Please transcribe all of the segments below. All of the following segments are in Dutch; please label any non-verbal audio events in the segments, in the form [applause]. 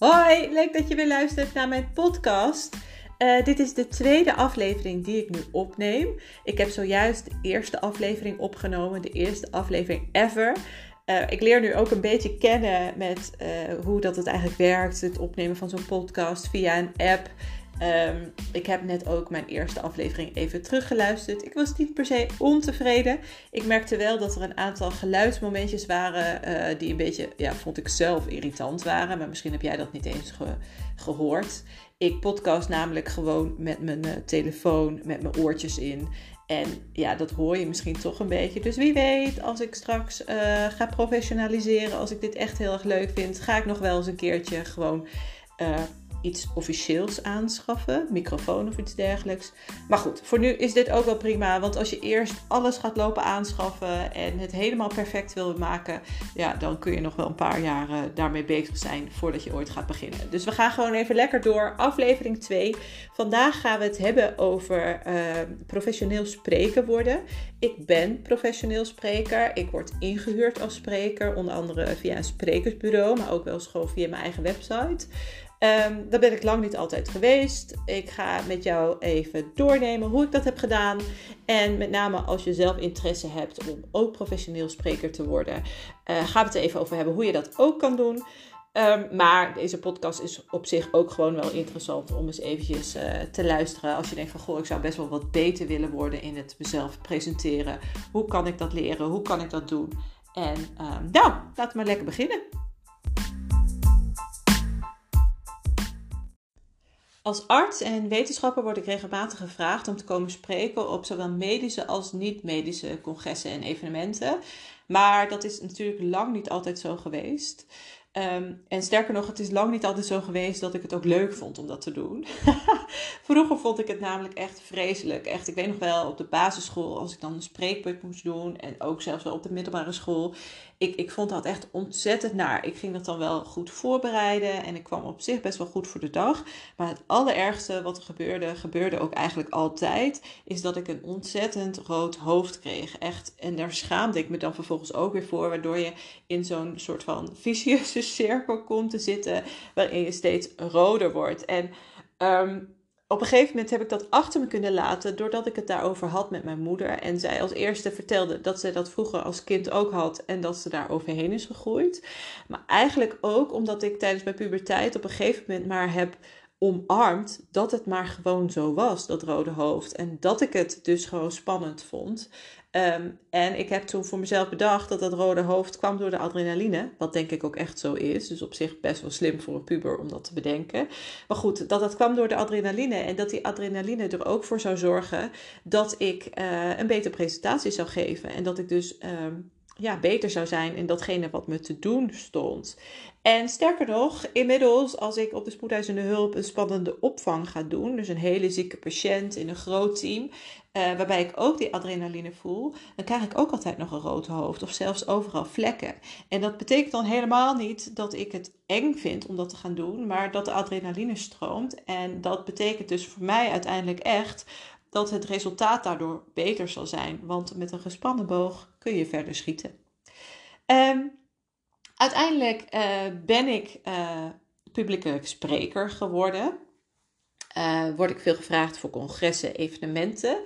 Hoi, leuk dat je weer luistert naar mijn podcast. Uh, dit is de tweede aflevering die ik nu opneem. Ik heb zojuist de eerste aflevering opgenomen, de eerste aflevering ever. Uh, ik leer nu ook een beetje kennen met uh, hoe dat het eigenlijk werkt, het opnemen van zo'n podcast via een app. Um, ik heb net ook mijn eerste aflevering even teruggeluisterd. Ik was niet per se ontevreden. Ik merkte wel dat er een aantal geluidsmomentjes waren uh, die een beetje, ja, vond ik zelf irritant waren. Maar misschien heb jij dat niet eens ge gehoord. Ik podcast namelijk gewoon met mijn uh, telefoon, met mijn oortjes in. En ja, dat hoor je misschien toch een beetje. Dus wie weet, als ik straks uh, ga professionaliseren, als ik dit echt heel erg leuk vind, ga ik nog wel eens een keertje gewoon iets officieels aanschaffen, microfoon of iets dergelijks. Maar goed, voor nu is dit ook wel prima, want als je eerst alles gaat lopen aanschaffen en het helemaal perfect wil maken, ja, dan kun je nog wel een paar jaren daarmee bezig zijn voordat je ooit gaat beginnen. Dus we gaan gewoon even lekker door. Aflevering 2. Vandaag gaan we het hebben over uh, professioneel spreken worden. Ik ben professioneel spreker. Ik word ingehuurd als spreker, onder andere via een sprekersbureau, maar ook wel gewoon via mijn eigen website. Um, ben ik lang niet altijd geweest. Ik ga met jou even doornemen hoe ik dat heb gedaan. En met name als je zelf interesse hebt om ook professioneel spreker te worden, uh, gaan we het even over hebben hoe je dat ook kan doen. Um, maar deze podcast is op zich ook gewoon wel interessant om eens eventjes uh, te luisteren. Als je denkt van, goh, ik zou best wel wat beter willen worden in het mezelf presenteren. Hoe kan ik dat leren? Hoe kan ik dat doen? En um, nou, laten we maar lekker beginnen. Als arts en wetenschapper word ik regelmatig gevraagd om te komen spreken op zowel medische als niet-medische congressen en evenementen. Maar dat is natuurlijk lang niet altijd zo geweest. Um, en sterker nog, het is lang niet altijd zo geweest dat ik het ook leuk vond om dat te doen. [laughs] Vroeger vond ik het namelijk echt vreselijk. Echt, ik weet nog wel op de basisschool, als ik dan een spreekbeurt moest doen. En ook zelfs wel op de middelbare school. Ik, ik vond dat echt ontzettend naar. Ik ging dat dan wel goed voorbereiden. En ik kwam op zich best wel goed voor de dag. Maar het allerergste wat er gebeurde, gebeurde ook eigenlijk altijd. Is dat ik een ontzettend rood hoofd kreeg. Echt. En daar schaamde ik me dan vervolgens ook weer voor. Waardoor je in zo'n soort van [laughs] vicieuze cirkel komt te zitten. Waarin je steeds roder wordt. En um, op een gegeven moment heb ik dat achter me kunnen laten doordat ik het daarover had met mijn moeder. En zij als eerste vertelde dat ze dat vroeger als kind ook had en dat ze daar overheen is gegroeid. Maar eigenlijk ook omdat ik tijdens mijn puberteit op een gegeven moment maar heb omarmd dat het maar gewoon zo was, dat rode hoofd. En dat ik het dus gewoon spannend vond. Um, en ik heb toen voor mezelf bedacht dat dat rode hoofd kwam door de adrenaline. Wat denk ik ook echt zo is. Dus op zich best wel slim voor een puber om dat te bedenken. Maar goed, dat dat kwam door de adrenaline. En dat die adrenaline er ook voor zou zorgen dat ik uh, een betere presentatie zou geven. En dat ik dus um, ja, beter zou zijn in datgene wat me te doen stond. En sterker nog, inmiddels als ik op de spoedeisende hulp een spannende opvang ga doen, dus een hele zieke patiënt in een groot team, uh, waarbij ik ook die adrenaline voel, dan krijg ik ook altijd nog een rood hoofd of zelfs overal vlekken. En dat betekent dan helemaal niet dat ik het eng vind om dat te gaan doen, maar dat de adrenaline stroomt. En dat betekent dus voor mij uiteindelijk echt dat het resultaat daardoor beter zal zijn. Want met een gespannen boog kun je verder schieten. Um, uiteindelijk uh, ben ik uh, publieke spreker geworden. Uh, word ik veel gevraagd voor congressen, evenementen.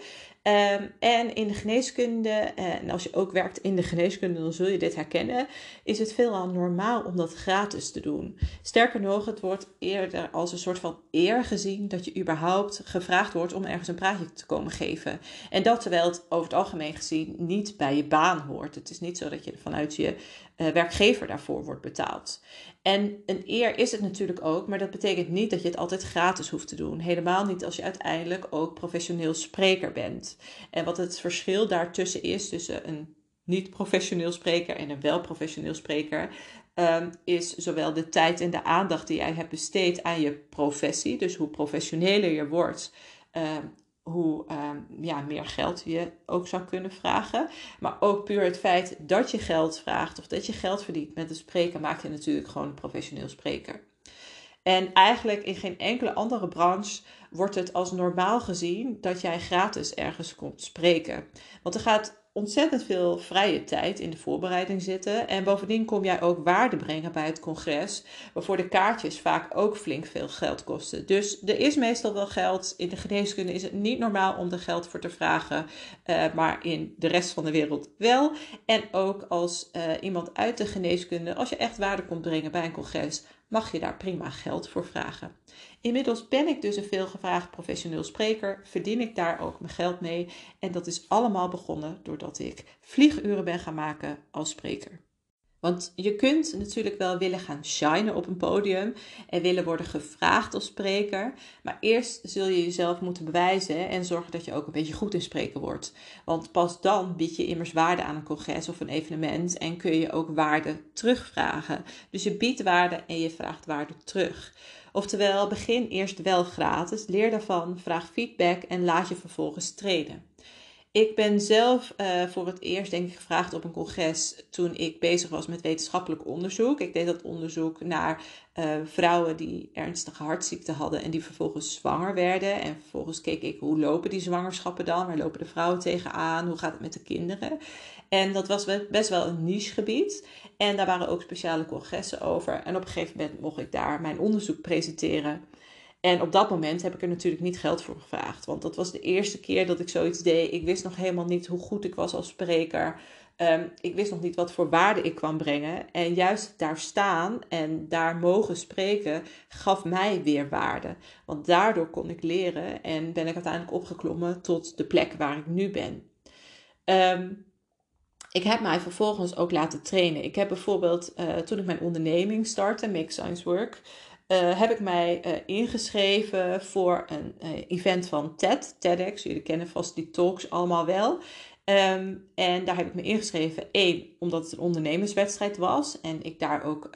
Um, en in de geneeskunde, en als je ook werkt in de geneeskunde, dan zul je dit herkennen, is het veelal normaal om dat gratis te doen. Sterker nog, het wordt eerder als een soort van eer gezien dat je überhaupt gevraagd wordt om ergens een praatje te komen geven. En dat terwijl het over het algemeen gezien niet bij je baan hoort. Het is niet zo dat je vanuit je uh, werkgever daarvoor wordt betaald. En een eer is het natuurlijk ook, maar dat betekent niet dat je het altijd gratis hoeft te doen. Helemaal niet als je uiteindelijk ook professioneel spreker bent. En wat het verschil daartussen is, tussen een niet-professioneel spreker en een wel-professioneel spreker, um, is zowel de tijd en de aandacht die jij hebt besteed aan je professie, dus hoe professioneler je wordt, um, hoe um, ja, meer geld je ook zou kunnen vragen. Maar ook puur het feit dat je geld vraagt of dat je geld verdient met het spreken, maakt je natuurlijk gewoon een professioneel spreker. En eigenlijk in geen enkele andere branche wordt het als normaal gezien dat jij gratis ergens komt spreken. Want er gaat ontzettend veel vrije tijd in de voorbereiding zitten. En bovendien kom jij ook waarde brengen bij het congres, waarvoor de kaartjes vaak ook flink veel geld kosten. Dus er is meestal wel geld. In de geneeskunde is het niet normaal om er geld voor te vragen, uh, maar in de rest van de wereld wel. En ook als uh, iemand uit de geneeskunde, als je echt waarde komt brengen bij een congres, mag je daar prima geld voor vragen. Inmiddels ben ik dus een veelgevraagd professioneel spreker, verdien ik daar ook mijn geld mee en dat is allemaal begonnen doordat ik vlieguren ben gaan maken als spreker. Want je kunt natuurlijk wel willen gaan shinen op een podium en willen worden gevraagd als spreker. Maar eerst zul je jezelf moeten bewijzen en zorgen dat je ook een beetje goed in spreken wordt. Want pas dan bied je immers waarde aan een congres of een evenement en kun je ook waarde terugvragen. Dus je biedt waarde en je vraagt waarde terug. Oftewel, begin eerst wel gratis, leer daarvan, vraag feedback en laat je vervolgens trainen. Ik ben zelf uh, voor het eerst denk ik gevraagd op een congres toen ik bezig was met wetenschappelijk onderzoek. Ik deed dat onderzoek naar uh, vrouwen die ernstige hartziekte hadden en die vervolgens zwanger werden. En vervolgens keek ik hoe lopen die zwangerschappen dan? Waar lopen de vrouwen tegenaan? Hoe gaat het met de kinderen? En dat was best wel een nichegebied. En daar waren ook speciale congressen over. En op een gegeven moment mocht ik daar mijn onderzoek presenteren. En op dat moment heb ik er natuurlijk niet geld voor gevraagd. Want dat was de eerste keer dat ik zoiets deed. Ik wist nog helemaal niet hoe goed ik was als spreker. Um, ik wist nog niet wat voor waarde ik kwam brengen. En juist daar staan en daar mogen spreken gaf mij weer waarde. Want daardoor kon ik leren en ben ik uiteindelijk opgeklommen tot de plek waar ik nu ben. Um, ik heb mij vervolgens ook laten trainen. Ik heb bijvoorbeeld, uh, toen ik mijn onderneming startte, Make Science Work, uh, heb ik mij uh, ingeschreven voor een event van TED, TEDx. Jullie kennen vast die talks allemaal wel. Um, en daar heb ik me ingeschreven, één, omdat het een ondernemerswedstrijd was en ik daar ook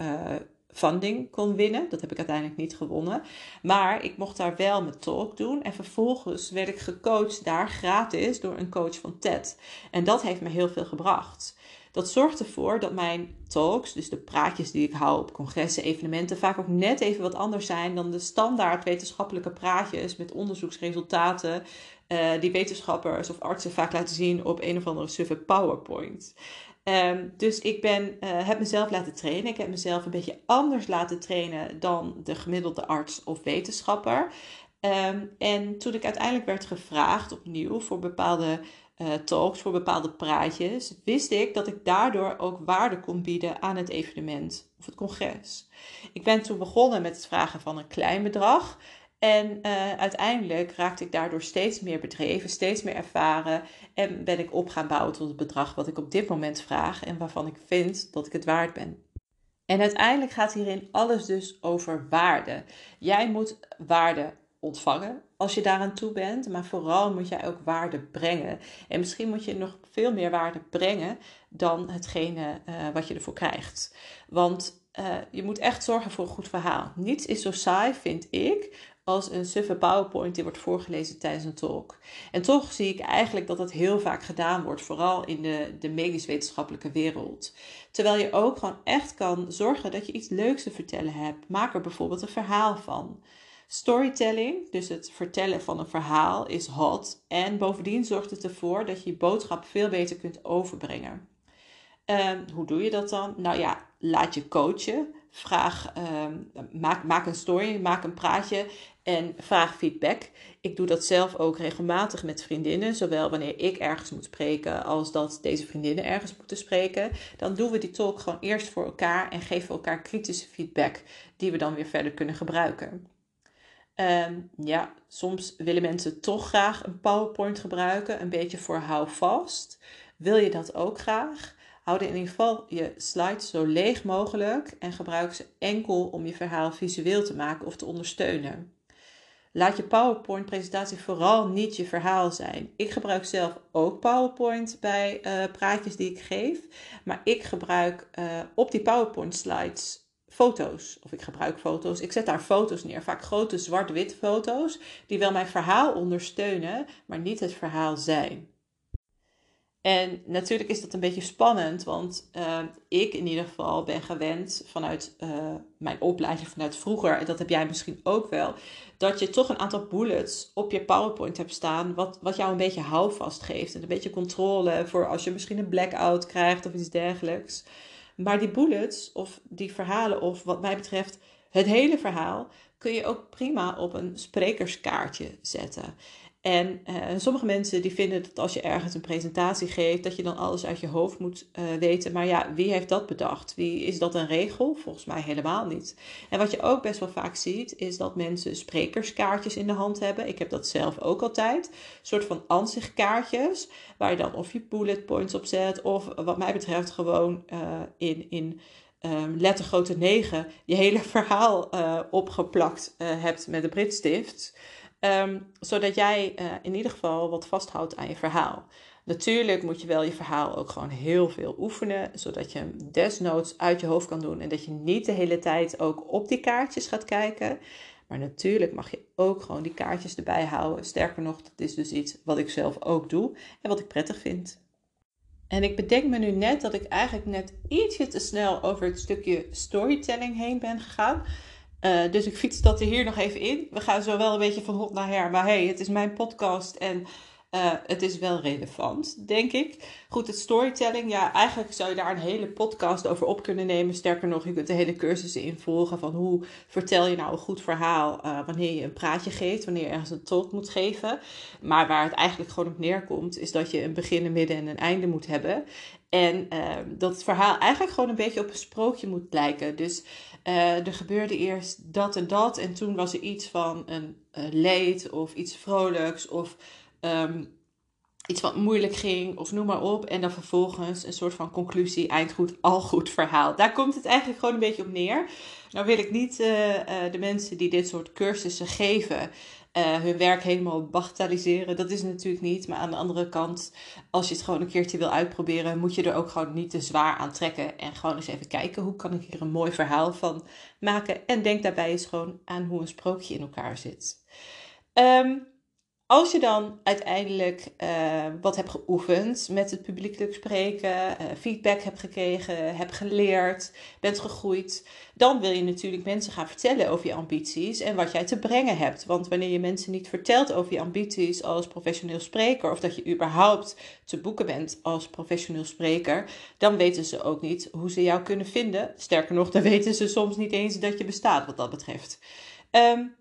funding kon winnen. Dat heb ik uiteindelijk niet gewonnen. Maar ik mocht daar wel mijn talk doen. En vervolgens werd ik gecoacht daar gratis door een coach van TED. En dat heeft me heel veel gebracht. Dat zorgt ervoor dat mijn talks, dus de praatjes die ik hou op congressen, evenementen, vaak ook net even wat anders zijn dan de standaard wetenschappelijke praatjes met onderzoeksresultaten uh, die wetenschappers of artsen vaak laten zien op een of andere suffe PowerPoint. Um, dus ik ben, uh, heb mezelf laten trainen. Ik heb mezelf een beetje anders laten trainen dan de gemiddelde arts of wetenschapper. Um, en toen ik uiteindelijk werd gevraagd opnieuw voor bepaalde uh, talks, voor bepaalde praatjes, wist ik dat ik daardoor ook waarde kon bieden aan het evenement of het congres. Ik ben toen begonnen met het vragen van een klein bedrag. En uh, uiteindelijk raakte ik daardoor steeds meer bedreven, steeds meer ervaren. En ben ik op gaan bouwen tot het bedrag wat ik op dit moment vraag en waarvan ik vind dat ik het waard ben. En uiteindelijk gaat hierin alles dus over waarde. Jij moet waarde ontvangen als je daaraan toe bent, maar vooral moet jij ook waarde brengen. En misschien moet je nog veel meer waarde brengen dan hetgene uh, wat je ervoor krijgt. Want uh, je moet echt zorgen voor een goed verhaal. Niets is zo saai, vind ik, als een suffe PowerPoint die wordt voorgelezen tijdens een talk. En toch zie ik eigenlijk dat dat heel vaak gedaan wordt, vooral in de, de medisch-wetenschappelijke wereld. Terwijl je ook gewoon echt kan zorgen dat je iets leuks te vertellen hebt. Maak er bijvoorbeeld een verhaal van. Storytelling, dus het vertellen van een verhaal, is hot. En bovendien zorgt het ervoor dat je je boodschap veel beter kunt overbrengen. Um, hoe doe je dat dan? Nou ja, laat je coachen. Vraag, um, maak, maak een story, maak een praatje en vraag feedback. Ik doe dat zelf ook regelmatig met vriendinnen, zowel wanneer ik ergens moet spreken als dat deze vriendinnen ergens moeten spreken. Dan doen we die talk gewoon eerst voor elkaar en geven elkaar kritische feedback die we dan weer verder kunnen gebruiken. Um, ja, soms willen mensen toch graag een PowerPoint gebruiken, een beetje voor houvast. Wil je dat ook graag? Houd in ieder geval je slides zo leeg mogelijk en gebruik ze enkel om je verhaal visueel te maken of te ondersteunen. Laat je PowerPoint-presentatie vooral niet je verhaal zijn. Ik gebruik zelf ook PowerPoint bij uh, praatjes die ik geef, maar ik gebruik uh, op die PowerPoint-slides foto's. Of ik gebruik foto's. Ik zet daar foto's neer, vaak grote zwart-wit foto's, die wel mijn verhaal ondersteunen, maar niet het verhaal zijn. En natuurlijk is dat een beetje spannend, want uh, ik in ieder geval ben gewend vanuit uh, mijn opleiding, vanuit vroeger, en dat heb jij misschien ook wel, dat je toch een aantal bullets op je PowerPoint hebt staan, wat, wat jou een beetje houvast geeft en een beetje controle voor als je misschien een blackout krijgt of iets dergelijks. Maar die bullets of die verhalen, of wat mij betreft het hele verhaal, kun je ook prima op een sprekerskaartje zetten. En uh, sommige mensen die vinden dat als je ergens een presentatie geeft, dat je dan alles uit je hoofd moet uh, weten. Maar ja, wie heeft dat bedacht? Wie, is dat een regel? Volgens mij helemaal niet. En wat je ook best wel vaak ziet, is dat mensen sprekerskaartjes in de hand hebben. Ik heb dat zelf ook altijd. Een soort van ansichtkaartjes, waar je dan of je bullet points op zet, of wat mij betreft gewoon uh, in. in um, lettergrootte 9 je hele [laughs] verhaal opgeplakt hebt met een Britstift. Um, zodat jij uh, in ieder geval wat vasthoudt aan je verhaal. Natuurlijk moet je wel je verhaal ook gewoon heel veel oefenen, zodat je hem desnoods uit je hoofd kan doen en dat je niet de hele tijd ook op die kaartjes gaat kijken. Maar natuurlijk mag je ook gewoon die kaartjes erbij houden. Sterker nog, dat is dus iets wat ik zelf ook doe en wat ik prettig vind. En ik bedenk me nu net dat ik eigenlijk net ietsje te snel over het stukje storytelling heen ben gegaan. Uh, dus ik fiets dat er hier nog even in. We gaan zo wel een beetje van hot naar her. Maar hey, het is mijn podcast en uh, het is wel relevant, denk ik. Goed, het storytelling. Ja, eigenlijk zou je daar een hele podcast over op kunnen nemen. Sterker nog, je kunt de hele cursussen involgen van hoe vertel je nou een goed verhaal uh, wanneer je een praatje geeft, wanneer je ergens een talk moet geven. Maar waar het eigenlijk gewoon op neerkomt, is dat je een begin, een midden en een einde moet hebben. En uh, dat het verhaal eigenlijk gewoon een beetje op een sprookje moet lijken. Dus uh, er gebeurde eerst dat en dat. En toen was er iets van een uh, leed of iets vrolijks of um, iets wat moeilijk ging of noem maar op. En dan vervolgens een soort van conclusie, eindgoed, al goed verhaal. Daar komt het eigenlijk gewoon een beetje op neer. Nou wil ik niet uh, de mensen die dit soort cursussen geven uh, hun werk helemaal bagatelliseren. Dat is natuurlijk niet. Maar aan de andere kant, als je het gewoon een keertje wil uitproberen, moet je er ook gewoon niet te zwaar aan trekken. En gewoon eens even kijken hoe kan ik hier een mooi verhaal van maken. En denk daarbij eens gewoon aan hoe een sprookje in elkaar zit. Um, als je dan uiteindelijk uh, wat hebt geoefend met het publiekelijk spreken, uh, feedback hebt gekregen, hebt geleerd, bent gegroeid, dan wil je natuurlijk mensen gaan vertellen over je ambities en wat jij te brengen hebt. Want wanneer je mensen niet vertelt over je ambities als professioneel spreker of dat je überhaupt te boeken bent als professioneel spreker, dan weten ze ook niet hoe ze jou kunnen vinden. Sterker nog, dan weten ze soms niet eens dat je bestaat wat dat betreft. Um,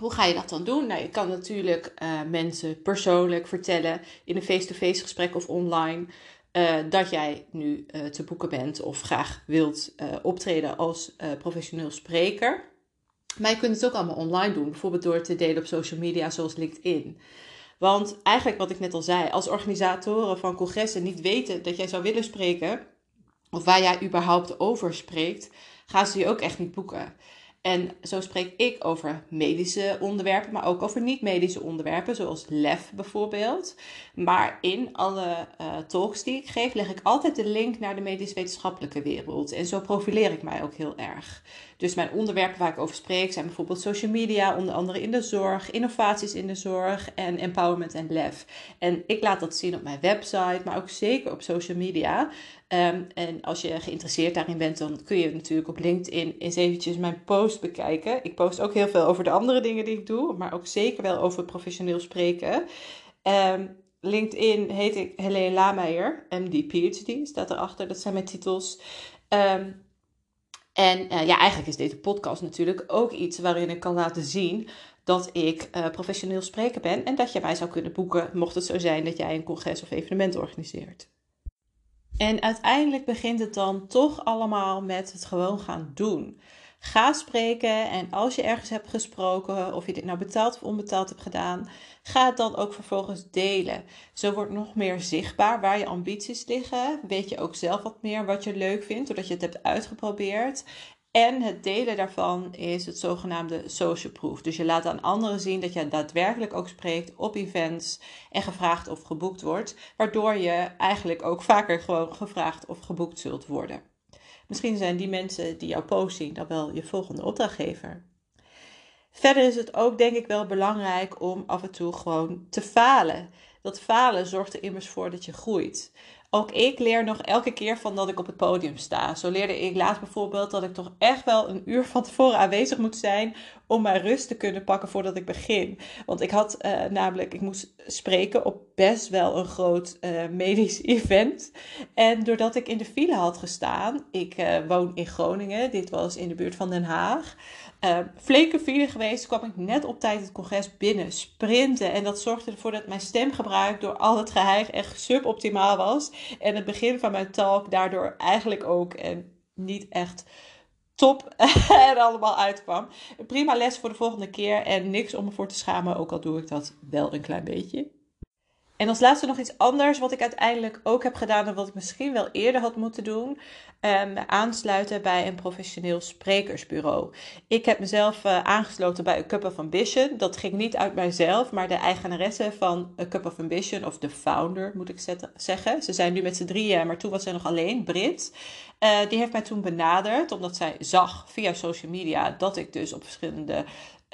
hoe ga je dat dan doen? Nou, je kan natuurlijk uh, mensen persoonlijk vertellen in een face-to-face gesprek of online uh, dat jij nu uh, te boeken bent of graag wilt optreden als professioneel spreker. Maar je kunt het ook allemaal online doen, bijvoorbeeld door te delen op social media zoals LinkedIn. Want eigenlijk wat ik net al zei, als organisatoren van congressen niet weten dat jij zou willen spreken, of waar jij überhaupt over spreekt, gaan ze je ook echt niet boeken. En zo spreek ik over medische onderwerpen, maar ook over niet-medische onderwerpen, zoals lef bijvoorbeeld. Maar in alle uh, talks die ik geef, leg ik altijd de link naar de medisch-wetenschappelijke wereld. En zo profileer ik mij ook heel erg. Dus mijn onderwerpen waar ik over spreek zijn bijvoorbeeld social media, onder andere in de zorg, innovaties in de zorg en empowerment en lef. En ik laat dat zien op mijn website, maar ook zeker op social media. Um, en als je geïnteresseerd daarin bent, dan kun je natuurlijk op LinkedIn eens eventjes mijn post bekijken. Ik post ook heel veel over de andere dingen die ik doe, maar ook zeker wel over professioneel spreken. Um, LinkedIn heet ik Helene Lameijer, MD PhD, staat erachter. Dat zijn mijn titels. Um, en uh, ja, eigenlijk is deze podcast natuurlijk ook iets waarin ik kan laten zien dat ik uh, professioneel spreker ben en dat je mij zou kunnen boeken mocht het zo zijn dat jij een congres of evenement organiseert. En uiteindelijk begint het dan toch allemaal met het gewoon gaan doen. Ga spreken en als je ergens hebt gesproken, of je dit nou betaald of onbetaald hebt gedaan, ga het dan ook vervolgens delen. Zo wordt nog meer zichtbaar waar je ambities liggen. Weet je ook zelf wat meer wat je leuk vindt, doordat je het hebt uitgeprobeerd. En het delen daarvan is het zogenaamde social proof. Dus je laat aan anderen zien dat je daadwerkelijk ook spreekt op events en gevraagd of geboekt wordt. Waardoor je eigenlijk ook vaker gewoon gevraagd of geboekt zult worden. Misschien zijn die mensen die jouw post zien dan wel je volgende opdrachtgever. Verder is het ook denk ik wel belangrijk om af en toe gewoon te falen. Dat falen zorgt er immers voor dat je groeit. Ook ik leer nog elke keer van dat ik op het podium sta. Zo leerde ik laatst bijvoorbeeld dat ik toch echt wel een uur van tevoren aanwezig moet zijn om mijn rust te kunnen pakken voordat ik begin. Want ik had uh, namelijk, ik moest spreken op best wel een groot uh, medisch [laughs] event. En doordat ik in de file had gestaan, ik uh, woon in Groningen, dit was in de buurt van Den Haag. Uh, flinke file geweest, kwam ik net op tijd het congres binnen, sprinten. En dat zorgde ervoor dat mijn stemgebruik door al het geheig echt suboptimaal was. En het begin van mijn talk daardoor eigenlijk ook en niet echt top [laughs] er allemaal uitkwam. Prima les voor de volgende keer en niks om me voor te schamen, ook al doe ik dat wel een klein beetje. En als laatste nog iets anders wat ik uiteindelijk ook heb gedaan en wat ik misschien wel eerder had moeten doen. Um, aansluiten bij een professioneel sprekersbureau. Ik heb mezelf uh, aangesloten bij A Cup of Ambition. Dat ging niet uit mijzelf, maar de eigenaresse van A Cup of Ambition, of de founder moet ik zeggen. Ze zijn nu met z'n drieën, maar toen was zij nog alleen, Brit. Uh, die heeft mij toen benaderd, omdat zij zag via social media dat ik dus op verschillende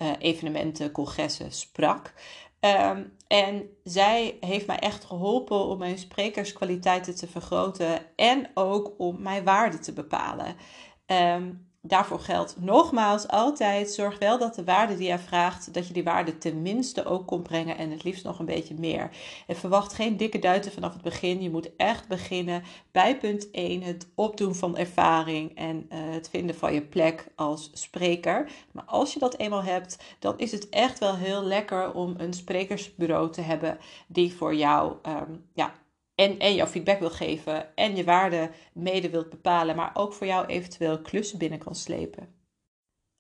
uh, evenementen, congressen sprak. Um, en zij heeft mij echt geholpen om mijn sprekerskwaliteiten te vergroten en ook om mijn waarde te bepalen. Um, daarvoor geldt nogmaals altijd: zorg wel dat de waarde die je vraagt, dat je die waarde tenminste ook komt brengen en het liefst nog een beetje meer. En verwacht geen dikke duiten vanaf het begin. Je moet echt beginnen bij punt 1, het opdoen van ervaring en uh, het vinden van je plek als spreker. Maar als je dat eenmaal hebt, dan is het echt wel heel lekker om een sprekersbureau te hebben die voor jou um, ja, en, en jouw feedback wil geven en je waarde mede wilt bepalen, maar ook voor jou eventueel klussen binnen kan slepen.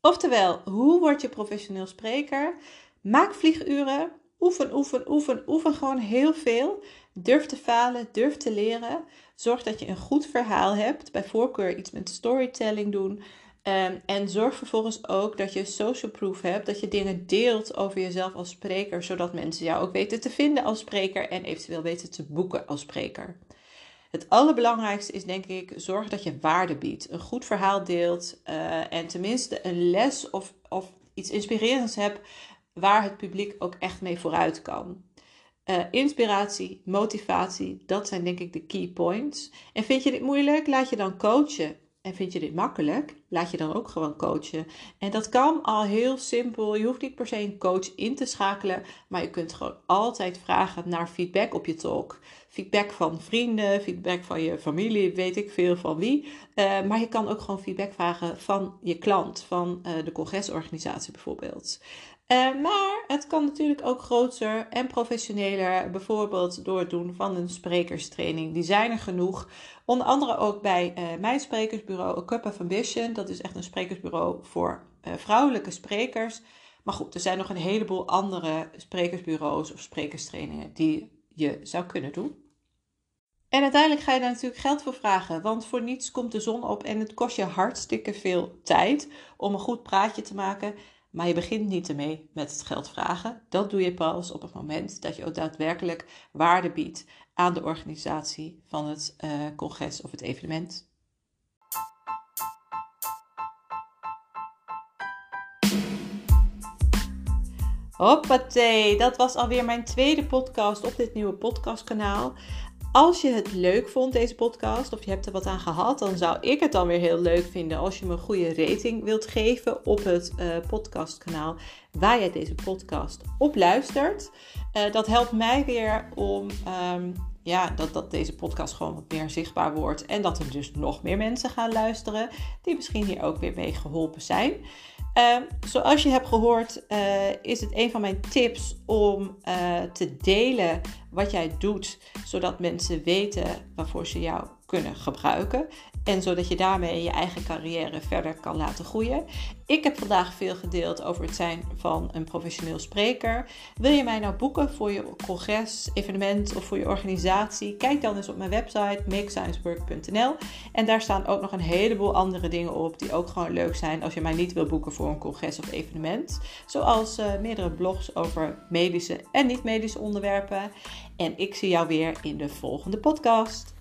Oftewel, hoe word je professioneel spreker? Maak vlieguren, oefen, oefen, oefen, oefen gewoon heel veel. Durf te falen, durf te leren. Zorg dat je een goed verhaal hebt, bij voorkeur iets met storytelling doen. Um, en zorg vervolgens ook dat je social proof hebt, dat je dingen deelt over jezelf als spreker, zodat mensen jou ook weten te vinden als spreker en eventueel weten te boeken als spreker. Het allerbelangrijkste is denk ik, zorg dat je waarde biedt, een goed verhaal deelt uh, en tenminste een les of, of iets inspirerends hebt waar het publiek ook echt mee vooruit kan. Uh, inspiratie, motivatie, dat zijn denk ik de key points. En vind je dit moeilijk? Laat je dan coachen. En vind je dit makkelijk? Laat je dan ook gewoon coachen. En dat kan al heel simpel. Je hoeft niet per se een coach in te schakelen, maar je kunt gewoon altijd vragen naar feedback op je talk. Feedback van vrienden, feedback van je familie, weet ik veel van wie. Uh, maar je kan ook gewoon feedback vragen van je klant, van uh, de congresorganisatie bijvoorbeeld. Uh, maar het kan natuurlijk ook groter en professioneler, bijvoorbeeld door het doen van een sprekerstraining. Die zijn er genoeg. Onder andere ook bij uh, mijn sprekersbureau, A Cup of Ambition. Dat is echt een sprekersbureau voor uh, vrouwelijke sprekers. Maar goed, er zijn nog een heleboel andere sprekersbureaus of sprekerstrainingen die je zou kunnen doen. En uiteindelijk ga je daar natuurlijk geld voor vragen, want voor niets komt de zon op en het kost je hartstikke veel tijd om een goed praatje te maken. Maar je begint niet ermee met het geld vragen. Dat doe je pas op het moment dat je ook daadwerkelijk waarde biedt aan de organisatie van het uh, congres of het evenement. Hoppatee, dat was alweer mijn tweede podcast op dit nieuwe podcastkanaal. Als je het leuk vond, deze podcast, of je hebt er wat aan gehad, dan zou ik het dan weer heel leuk vinden als je me een goede rating wilt geven op het uh, podcastkanaal waar je deze podcast op luistert. Uh, dat helpt mij weer om um, ja, dat, dat deze podcast gewoon wat meer zichtbaar wordt en dat er dus nog meer mensen gaan luisteren die misschien hier ook weer mee geholpen zijn. Uh, zoals je hebt gehoord, uh, is het een van mijn tips om uh, te delen wat jij doet, zodat mensen weten waarvoor ze jou kunnen gebruiken. En zodat je daarmee je eigen carrière verder kan laten groeien. Ik heb vandaag veel gedeeld over het zijn van een professioneel spreker. Wil je mij nou boeken voor je congres, evenement of voor je organisatie? Kijk dan eens op mijn website makesciencework.nl. En daar staan ook nog een heleboel andere dingen op die ook gewoon leuk zijn als je mij niet wil boeken voor een congres of evenement. Zoals uh, meerdere blogs over medische en niet-medische onderwerpen. En ik zie jou weer in de volgende podcast.